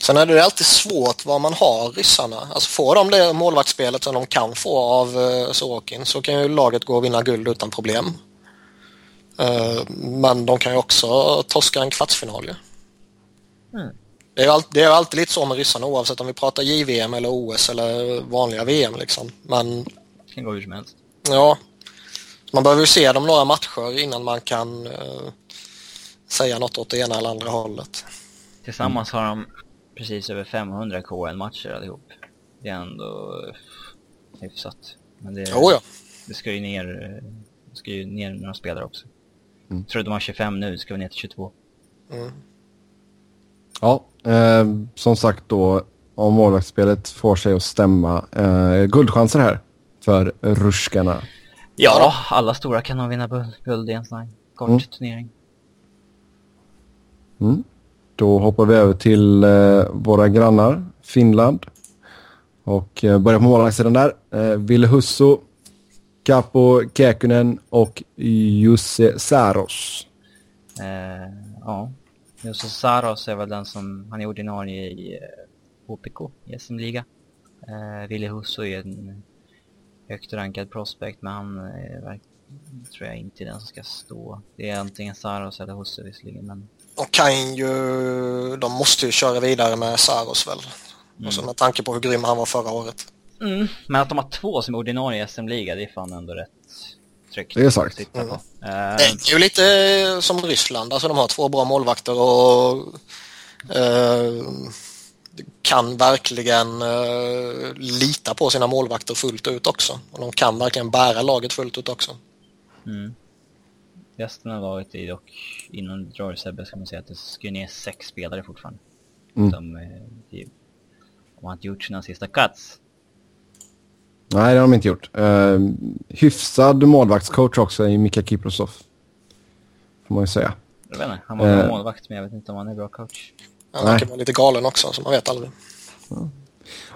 Sen är det alltid svårt vad man har ryssarna. Alltså får de det målvaktsspelet som de kan få av uh, Sorokin så kan ju laget gå och vinna guld utan problem. Uh, men de kan ju också torska en kvartsfinal ju. Mm. Det är, alltid, det är alltid lite så med ryssarna oavsett om vi pratar JVM eller OS eller vanliga VM liksom. Men... Det kan gå hur som helst. Ja. Man behöver ju se dem några matcher innan man kan uh, säga något åt det ena eller andra hållet. Tillsammans har de precis över 500 KL-matcher allihop. Det är ändå hyfsat. Men det, oh ja. det ska ju ner, det ska ju ner några spelare också. Mm. Jag tror de har 25 nu, det ska vi ner till 22. Mm. Ja, eh, som sagt då, om målvaktsspelet får sig att stämma. Eh, guldchanser här för ruskarna. Ja, alla stora kan nog vinna guld i en sån här kort mm. turnering. Mm. Då hoppar vi över till eh, våra grannar, Finland. Och eh, börjar på målvaktssidan där. Eh, Ville Husso, Capo Käkunen och Jussi Saros. Eh, ja, Jussi Saros är väl den som, han är ordinarie i HPK eh, i SM-liga. Eh, Ville Husso är en högt rankad prospect men han eh, är, tror jag inte är den som ska stå. Det är antingen Saros eller Husso visserligen men de kan ju, de måste ju köra vidare med Saros väl. Mm. Alltså med tanke på hur grym han var förra året. Mm, men att de har två som är ordinarie i SM-liga, det är fan ändå rätt tryggt. Det är sagt. Mm. Uh, det är ju lite som Ryssland, alltså de har två bra målvakter och uh, kan verkligen uh, lita på sina målvakter fullt ut också. Och de kan verkligen bära laget fullt ut också. Mm. Resten av laget är dock, innan drar Sebbe ska man säga att det ska ner sex spelare fortfarande. Mm. Som, eh, de, de har inte gjort sina sista cuts. Nej, det har de inte gjort. Uh, hyfsad målvaktscoach också i Mika Kiprosov. Får man ju säga. Jag vet inte, han var uh, målvakt men jag vet inte om han är bra coach. Han kan vara lite galen också, så man vet aldrig. Okej,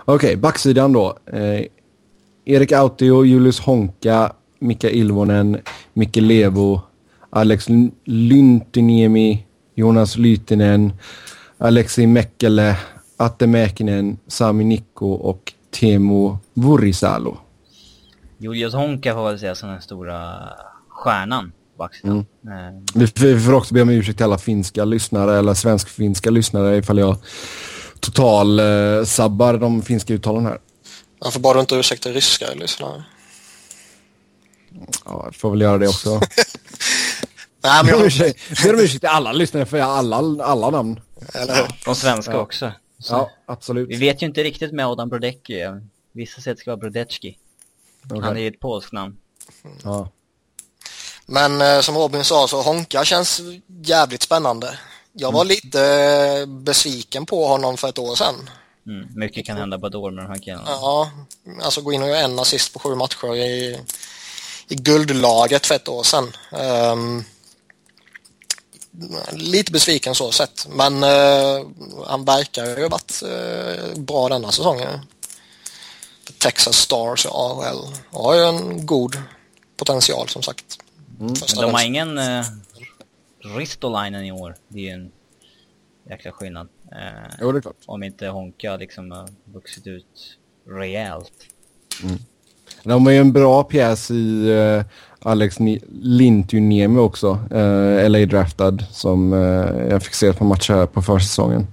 okay, backsidan då. Uh, Erik Autio, Julius Honka, Mika Ilvonen, Micke Levo, Alex Lyntiniemi, Jonas Lytinen, Alexei Mäkelä, Atte Mäkinen, Sami Nikko och Teemu Vurisalo. Julius Honka får väl säga som den stora stjärnan på mm. Eh. Vi, vi får också be om ursäkt till alla finska lyssnare eller svensk-finska lyssnare ifall jag total eh, sabbar de finska uttalen här. Varför bad du inte ursäkt till ryska lyssnare? Ja, jag får väl göra det också. Nej, men jag... Ber om ursäkt till alla lyssnare för alla, alla namn. Hur? De svenska ja. också. Så. Ja, absolut. Vi vet ju inte riktigt med Adam Brodecki. Vissa säger att det ska vara Brodecki. Okay. Han är ju ett polskt namn. Ja. Men eh, som Robin sa så Honka känns jävligt spännande. Jag var mm. lite eh, besviken på honom för ett år sedan. Mm, mycket kan hända på ett år med killarna. Ja, alltså gå in och göra en assist på sju matcher i, i guldlaget för ett år sedan. Um, lite besviken så sett. Men uh, han verkar ju ha varit uh, bra denna säsongen. Texas Stars i AHL har ju en god potential som sagt. Mm. De har ingen uh, Ristolainen i år. Det är ju en jäkla skillnad. Uh, jo, det är klart. Om inte Honka liksom har vuxit ut rejält. Mm. De har ju en bra pjäs i uh, Alex Lintuniemi också, eh, LA-draftad, som eh, jag fick se på matcher här på försäsongen.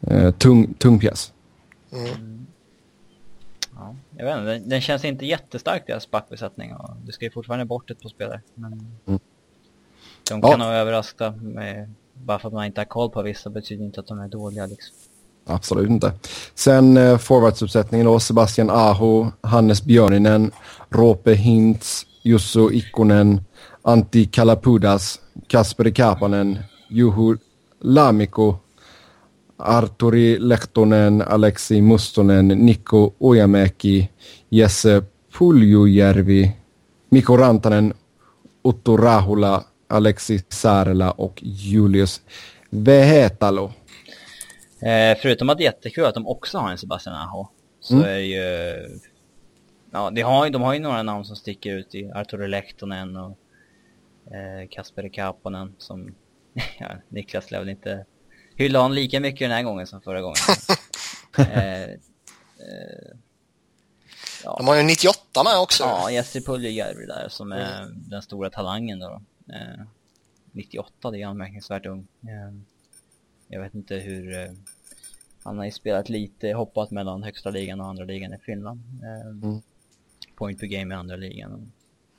Eh, tung, tung pjäs. Mm. Ja, jag vet inte, den, den känns inte jättestark deras backbesättning. Och det ska ju fortfarande bort ett par spelare. Men mm. De kan ja. nog överraska med, bara för att man inte har koll på vissa betyder inte att de är dåliga liksom. Absolut inte. Sen eh, forwardsuppsättningen då, Sebastian Aho, Hannes Björninen, Rope Hintz, Jussu Ikkonen, Antti Kalapudas, Kasperi Kapanen, Juhu Lamiko, Arturi Lehtonen, Aleksi Mustonen, Nikko Ojamäki, Jesse Puljujärvi, Mikko Rantanen, Otto Rahula, Alexi Saarela och Julius Vehetalo. Eh, förutom att det är jättekul att de också har en Sebastian Aho. Så Mm. är det ju... Ja, de har, de har ju några namn som sticker ut i Arturo Lehtonen och eh, Kasper Kapanen som... Ja, Niklas lär väl inte hylla honom lika mycket den här gången som förra gången. eh, eh, De har ju 98 med också. Ja, Jesse Puljujärvi där som är den stora talangen då. Eh, 98, det är anmärkningsvärt ung. Eh, jag vet inte hur... Eh, han har ju spelat lite, hoppat mellan högsta ligan och andra ligan i Finland. Eh, Mm. Point per game i andra ligan.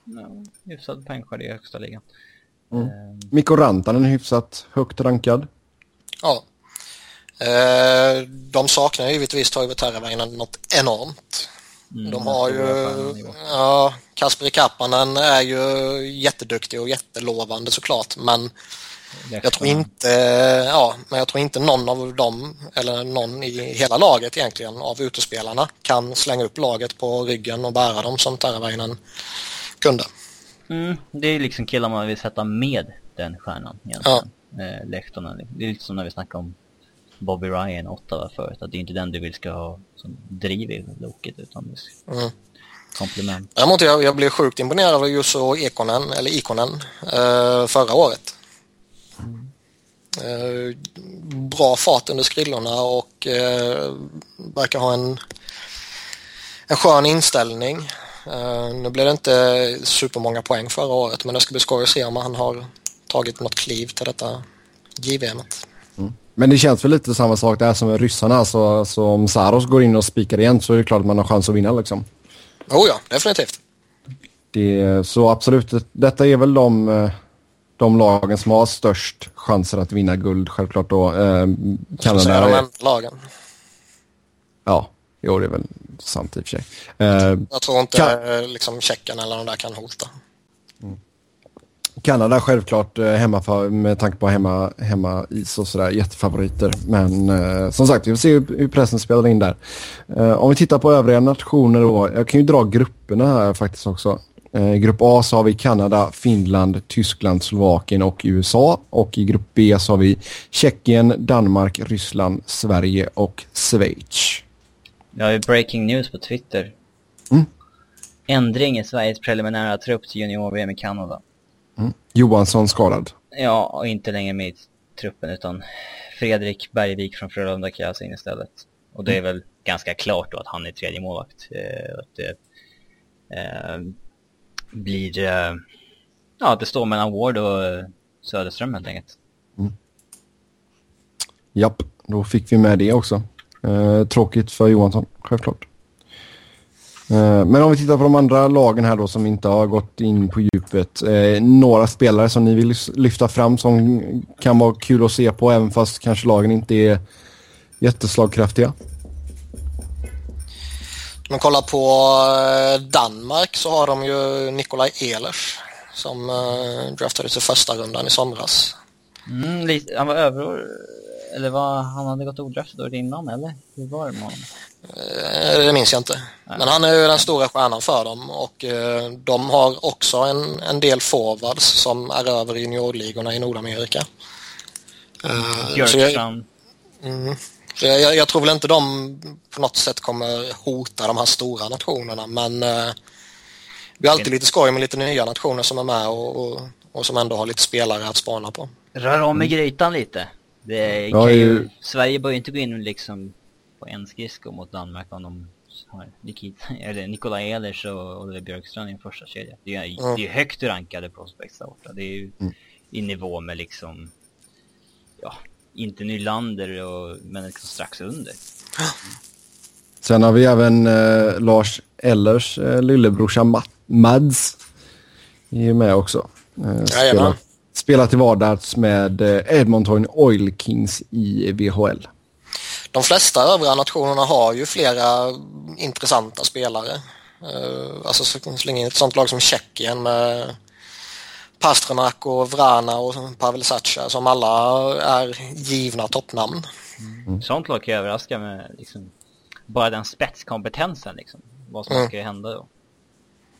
Ja, hyfsad poängskörd i högsta ligan. Mm. Eh, Mikko Rantanen är hyfsat högt rankad. Ja. Eh, de saknar ju givetvis Toivo Teravainen något enormt. mm, De har ju... Ja, Kasper Kappanen är ju jätteduktig och jättelovande såklart men jag tror inte, ja, men jag tror inte någon av dem eller någon i hela laget egentligen av utespelarna kan slänga upp laget på ryggen och bära dem som Teravainen kunde. Mm, det är liksom killar man vill sätta med den stjärnan egentligen. Eh, Lehtonen. Det är lite som när vi snackade om Bobby Ryan, Ottawa förut. Att det är inte den du vill ska ha som driv i loket utan det är Mm. komplement. Däremot jag, jag blev sjukt imponerad av Jusso Ekonen, eller Ikonen, eh, förra året. Eh, bra fart under skrillorna och eh, verkar ha en, en skön inställning. Eh, nu blev det inte supermånga poäng förra året men det ska bli skoj att se om han har tagit något kliv till detta JVM-et. Men det känns väl lite samma sak där som med ryssarna. Så, så om Saros går in och spikar igen så är det klart att man har chans att vinna liksom. Oh ja, definitivt. Det, så absolut, det, detta är väl de, eh, de lagen som har störst chanser att vinna guld. Självklart då. Eh, Kanada. Enda lagen. ja, jo det är väl sant i och för sig. Eh, Jag tror inte Kan- eh, liksom Tjeckien eller de där kan hota. Kanada självklart eh, hemma för, med tanke på hemma, hemma is och sådär jättefavoriter. Men eh, som sagt, vi får se hur, hur pressen spelar in där. Eh, om vi tittar på övriga nationer då. Jag kan ju dra grupperna här faktiskt också. Eh, I grupp A så har vi Kanada, Finland, Tyskland, Slovakien och USA. Och i grupp B så har vi Tjeckien, Danmark, Ryssland, Sverige och Schweiz. Vi har ju breaking news på Twitter. Mm. Ändring i Sveriges preliminära trupp till junior-VM i Kanada. Mm. Johansson skadad. Ja, och inte längre med i truppen utan Fredrik Bergvik från Frölunda kallas in istället. Och det är väl ganska klart då att han är tredje målvakt. Eh, eh, blir... det, ja, det står mellan Ward och eh, Söderström helt enkelt. Mm. Japp, då fick vi med det också. Eh, tråkigt för Johansson, självklart. Eh, men om vi tittar på de andra lagen här då som inte har gått in på djupet. Eh, några spelare som ni vill lyfta fram som kan vara kul att se på även fast kanske lagen inte är jätteslagkraftiga. Man kollar på eh, Danmark så har de ju Nikolaj Ehlers som eh, draftades i första rundan i somras. Mm, han var över... Eller var han hade gått odraftad året innan eller? Hur var det med honom? Eh, Det minns jag inte. Men han är ju den stora stjärnan för dem och de har också en, en del forwards som är över i juniorligorna i Nordamerika. Björkstrand. mm, jag, jag, jag tror väl inte de på något sätt kommer hota de här stora nationerna men eh, det är alltid lite skoj med lite nya nationer som är med och, och, och som ändå har lite spelare att spana på. Rör om i grytan lite. Det Ja, kan ju, ju- Sverige bör ju inte gå in liksom på en skridsko mot Danmark om de har Nikita, eller Nikolaj Ehlers och Oliver Björkstrand i en första kedja. Det är ju Mm. det är ju högt rankade prospects där borta. Det är ju Mm. i nivå med liksom, ja, inte Nylander och, men liksom strax under. Sen har vi även eh, Lars Ellers eh, lillebrorsa Ma- Mads. Är med också. Eh, spelar, spelar till vardags med eh, Edmonton Oil Kings i VHL. De flesta övriga nationerna har ju flera intressanta spelare. Uh, alltså så- så länge ett sånt lag som Tjeckien med Pasternak och Vrana och Pavel Sacha som alla är givna toppnamn. Sånt lag kan ju överraska med liksom, bara den spetskompetensen liksom. Vad som Mm. ska hända då.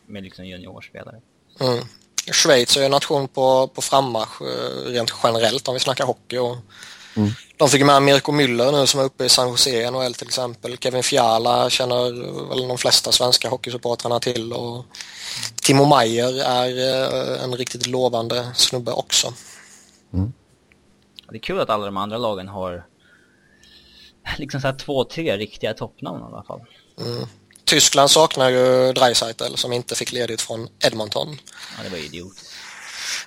Med liksom juniorspelare. Mm. Schweiz är en nation på, på frammarsch eh, rent generellt om vi snackar hockey. Och mm. De fick med Mirko Müller nu som är uppe i San Jose i NHL till exempel. Kevin Fiala känner väl de flesta svenska hockeysupportrarna till. Och Timo Meyer är eh, en riktigt lovande snubbe också. Mm. Det är kul att alla de andra lagen har liksom så här två, tre riktiga toppnamn i alla fall. Mm. Tyskland saknar ju Dreisaitl som inte fick ledigt från Edmonton. Ja, det var idiotiskt.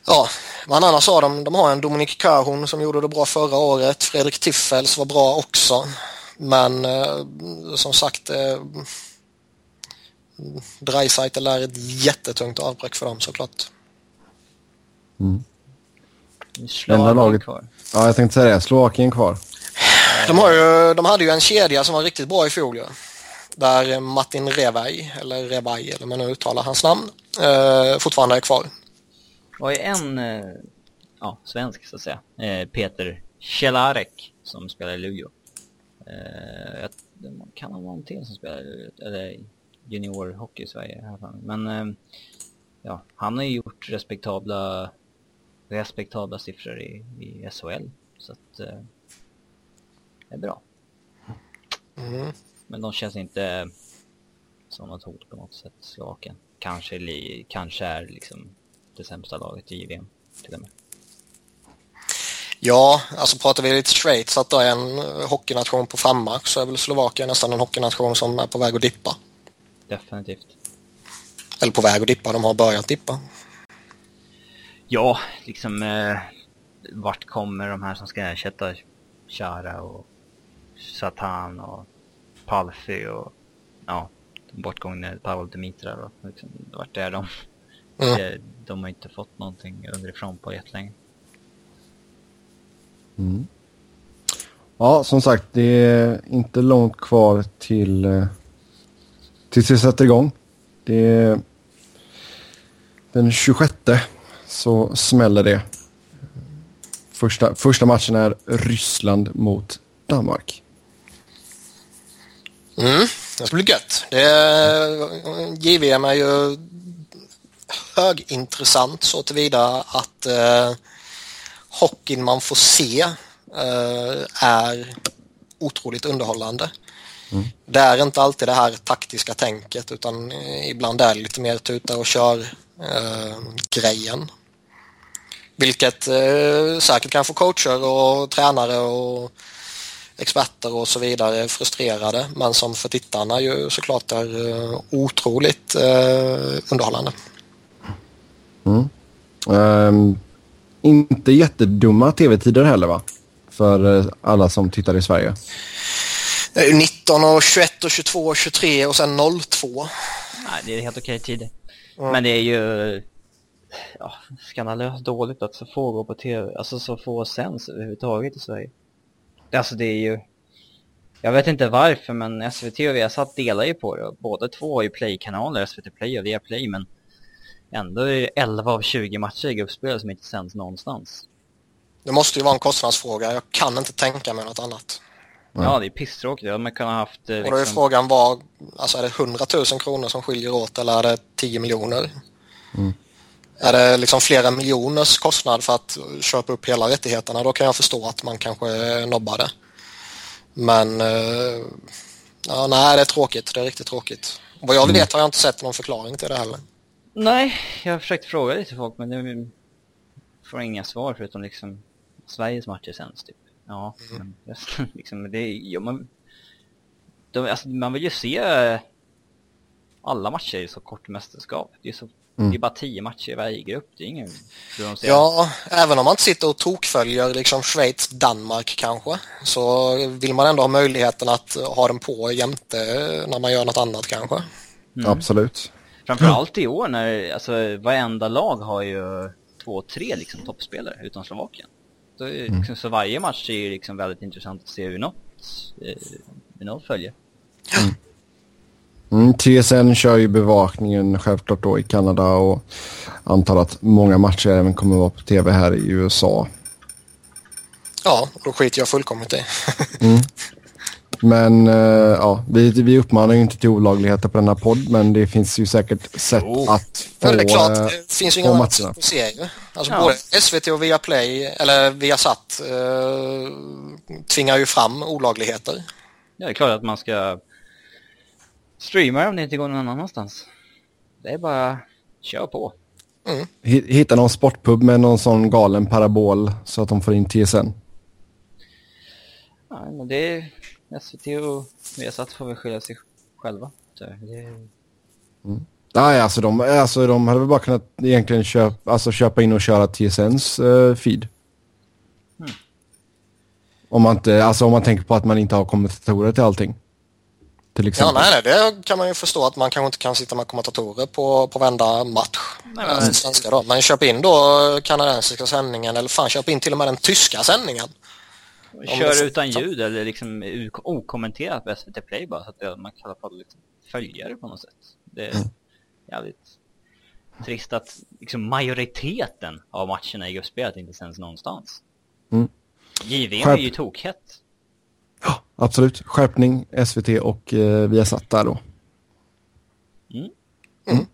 Ja, men annars har de, de har en Dominik Kahun som gjorde det bra förra året. Fredrik Tiffels var bra också. Men eh, som sagt, eh, Dreisaitl är ett jättetungt avbräck för dem såklart. Mm. Enda laget kvar. Ja, jag tänkte säga det. Slovakien kvar. De, har ju, de hade ju en kedja som var riktigt bra i fjol. Ja. Där Martin Revaj, eller Revaj eller man nu uttalar hans namn, eh, fortfarande är kvar. Och en eh, ja, svensk så att säga, eh, Peter Celarek som spelar i Luleå. Eh, det kan ha någon till som spelar eller juniorhockey i Sverige. Men eh, ja, han har ju gjort respektabla respektabla siffror i, i SHL. Så att det är bra. Mm. Men de känns inte som något hot på något sätt, Slovakien. Kanske, kanske är liksom det sämsta laget i JVM till och med. Ja, alltså pratar vi lite Schweiz att det är en hockeynation på frammarsch så är väl Slovakien nästan en hockeynation som är på väg att dippa. Definitivt. Eller på väg att dippa, de har börjat dippa. Ja, liksom eh, vart kommer de här som ska ersätta Chara och Satan och Palfi och ja, bortgångna Pavel Dimitra då. Liksom, vart är de? Mm. De har inte fått någonting underifrån på jättelänge. Mm. Ja, som sagt, det är inte långt kvar till eh, tills vi sätter igång. Det är den 26 så smäller det. Första, första matchen är Ryssland mot Danmark. Mm, det ska bli gött. Det är, JVM är ju högintressant så tillvida att eh, hockeyn man får se eh, är otroligt underhållande. Mm. Det är inte alltid det här taktiska tänket utan ibland är det lite mer tuta och kör eh, grejen. Vilket eh, säkert kan få coacher och tränare och experter och så vidare frustrerade men som för tittarna ju såklart är eh, otroligt eh, underhållande. Mm. Um, inte jättedumma tv-tider heller va? För eh, alla som tittar i Sverige. 19 och 21 och 22 och 23 och sen 02. Nej, det är helt okej tider. Mm. Men det är ju ja, skandalöst dåligt att så få går på tv, alltså så få sänds överhuvudtaget i Sverige. Alltså det är ju, jag vet inte varför men SVT och Viasat delar ju på det. Båda två har ju Play-kanaler, SVT Play och Viaplay men ändå är det 11 av 20 matcher i gruppspel som inte sänds någonstans. Det måste ju vara en kostnadsfråga, jag kan inte tänka mig något annat. Ja, det är pisstråkigt. Ja, man kan ha haft... Liksom... Och då är liksom- frågan var, alltså är det 100 000 kronor som skiljer åt eller är det 10 miljoner? Mm. Är det liksom flera miljoners kostnad för att köpa upp hela rättigheterna då kan jag förstå att man kanske nobbar det. Men eh, ja, nej, det är tråkigt. Det är riktigt tråkigt. Och vad jag mm. vet har jag inte sett någon förklaring till det heller. Nej, jag har försökt fråga lite folk men det får inga svar förutom liksom Sveriges matcher sänds typ. Ja, mm. men liksom, det är, ja, man, de, alltså, man vill ju se alla matcher i så kort mästerskap. Det är så Mm. Det är bara tio matcher i varje grupp. Det är ingen... Ja, även om man inte sitter och tokföljer liksom Schweiz, Danmark kanske, så vill man ändå ha möjligheten att ha den på jämte när man gör något annat kanske. Mm. Absolut. Framförallt i år när alltså, varenda lag har ju två, tre liksom, toppspelare utom Slovakien. Så, mm. liksom, så varje match är ju liksom väldigt intressant att se hur något, eh, hur något följer. Mm. Mm, TSN kör ju bevakningen självklart då i Kanada och antar att många matcher även kommer att vara på tv här i USA. Ja, då skiter jag fullkomligt i. mm. Men uh, ja, vi, vi uppmanar ju inte till olagligheter på denna podd, men det finns ju säkert sätt Jo. att få, Ja, det är klart, eh, det finns ju inga matcherna. att se ju. Alltså Ja. både SVT och Viaplay, eller Viasat, eh, tvingar ju fram olagligheter. Ja, det är klart att man ska streama om det inte går någon annanstans. Det är bara kör på. Hi- Hitta någon sportpub med någon sån galen parabol så att de får in TSN. Ja, men det SVT och Viasat får väl skylla sig själva. Så det är... Nej, alltså de, alltså de hade väl bara kunnat egentligen köpa, alltså köpa in och köra TSNs eh, feed. Om man inte, alltså om man tänker på att man inte har kommentatorer till allting. Till Ja, exempel. nej, nej, det kan man ju förstå att man kanske inte kan sitta med kommentatorer på, på varenda match. Nej, eh, men- svenska då. Men köp in då kanadensiska sändningen eller fan köp in till och med den tyska sändningen. Kör utan ljud eller liksom okommenterat på SVT Play bara så att det, man kan i alla fall liksom följa det på något sätt. Det är jävligt trist att liksom majoriteten av matcherna i gruppspelet inte sänds någonstans. Mm. JVM Skärp- är ju tokhett. Ja, absolut. Skärpning, SVT och eh, Viasat där då. Mm. Mm.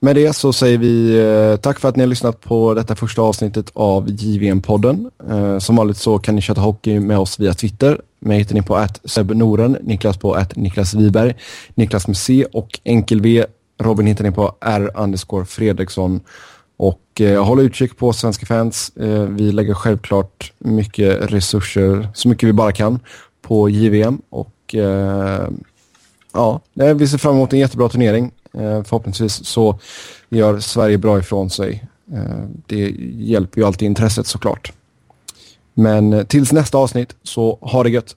Med det så säger vi eh, tack för att ni har lyssnat på detta första avsnittet av JVM-podden. Eh, som vanligt så kan ni chatta hockey med oss via Twitter. Mig hittar ni på att Noren, Niklas på att Niklas Wiberg, Niklas med C och enkel V. Robin hittar ni på R underscore Fredriksson. Och eh, håll utkik på svenska fans. Eh, vi lägger självklart mycket resurser, så mycket vi bara kan, på JVM. Och eh, ja, eh, vi ser fram emot en jättebra turnering. Eh, förhoppningsvis så gör Sverige bra ifrån sig. Eh, det hjälper ju alltid intresset såklart. Men eh, tills nästa avsnitt så ha det gött.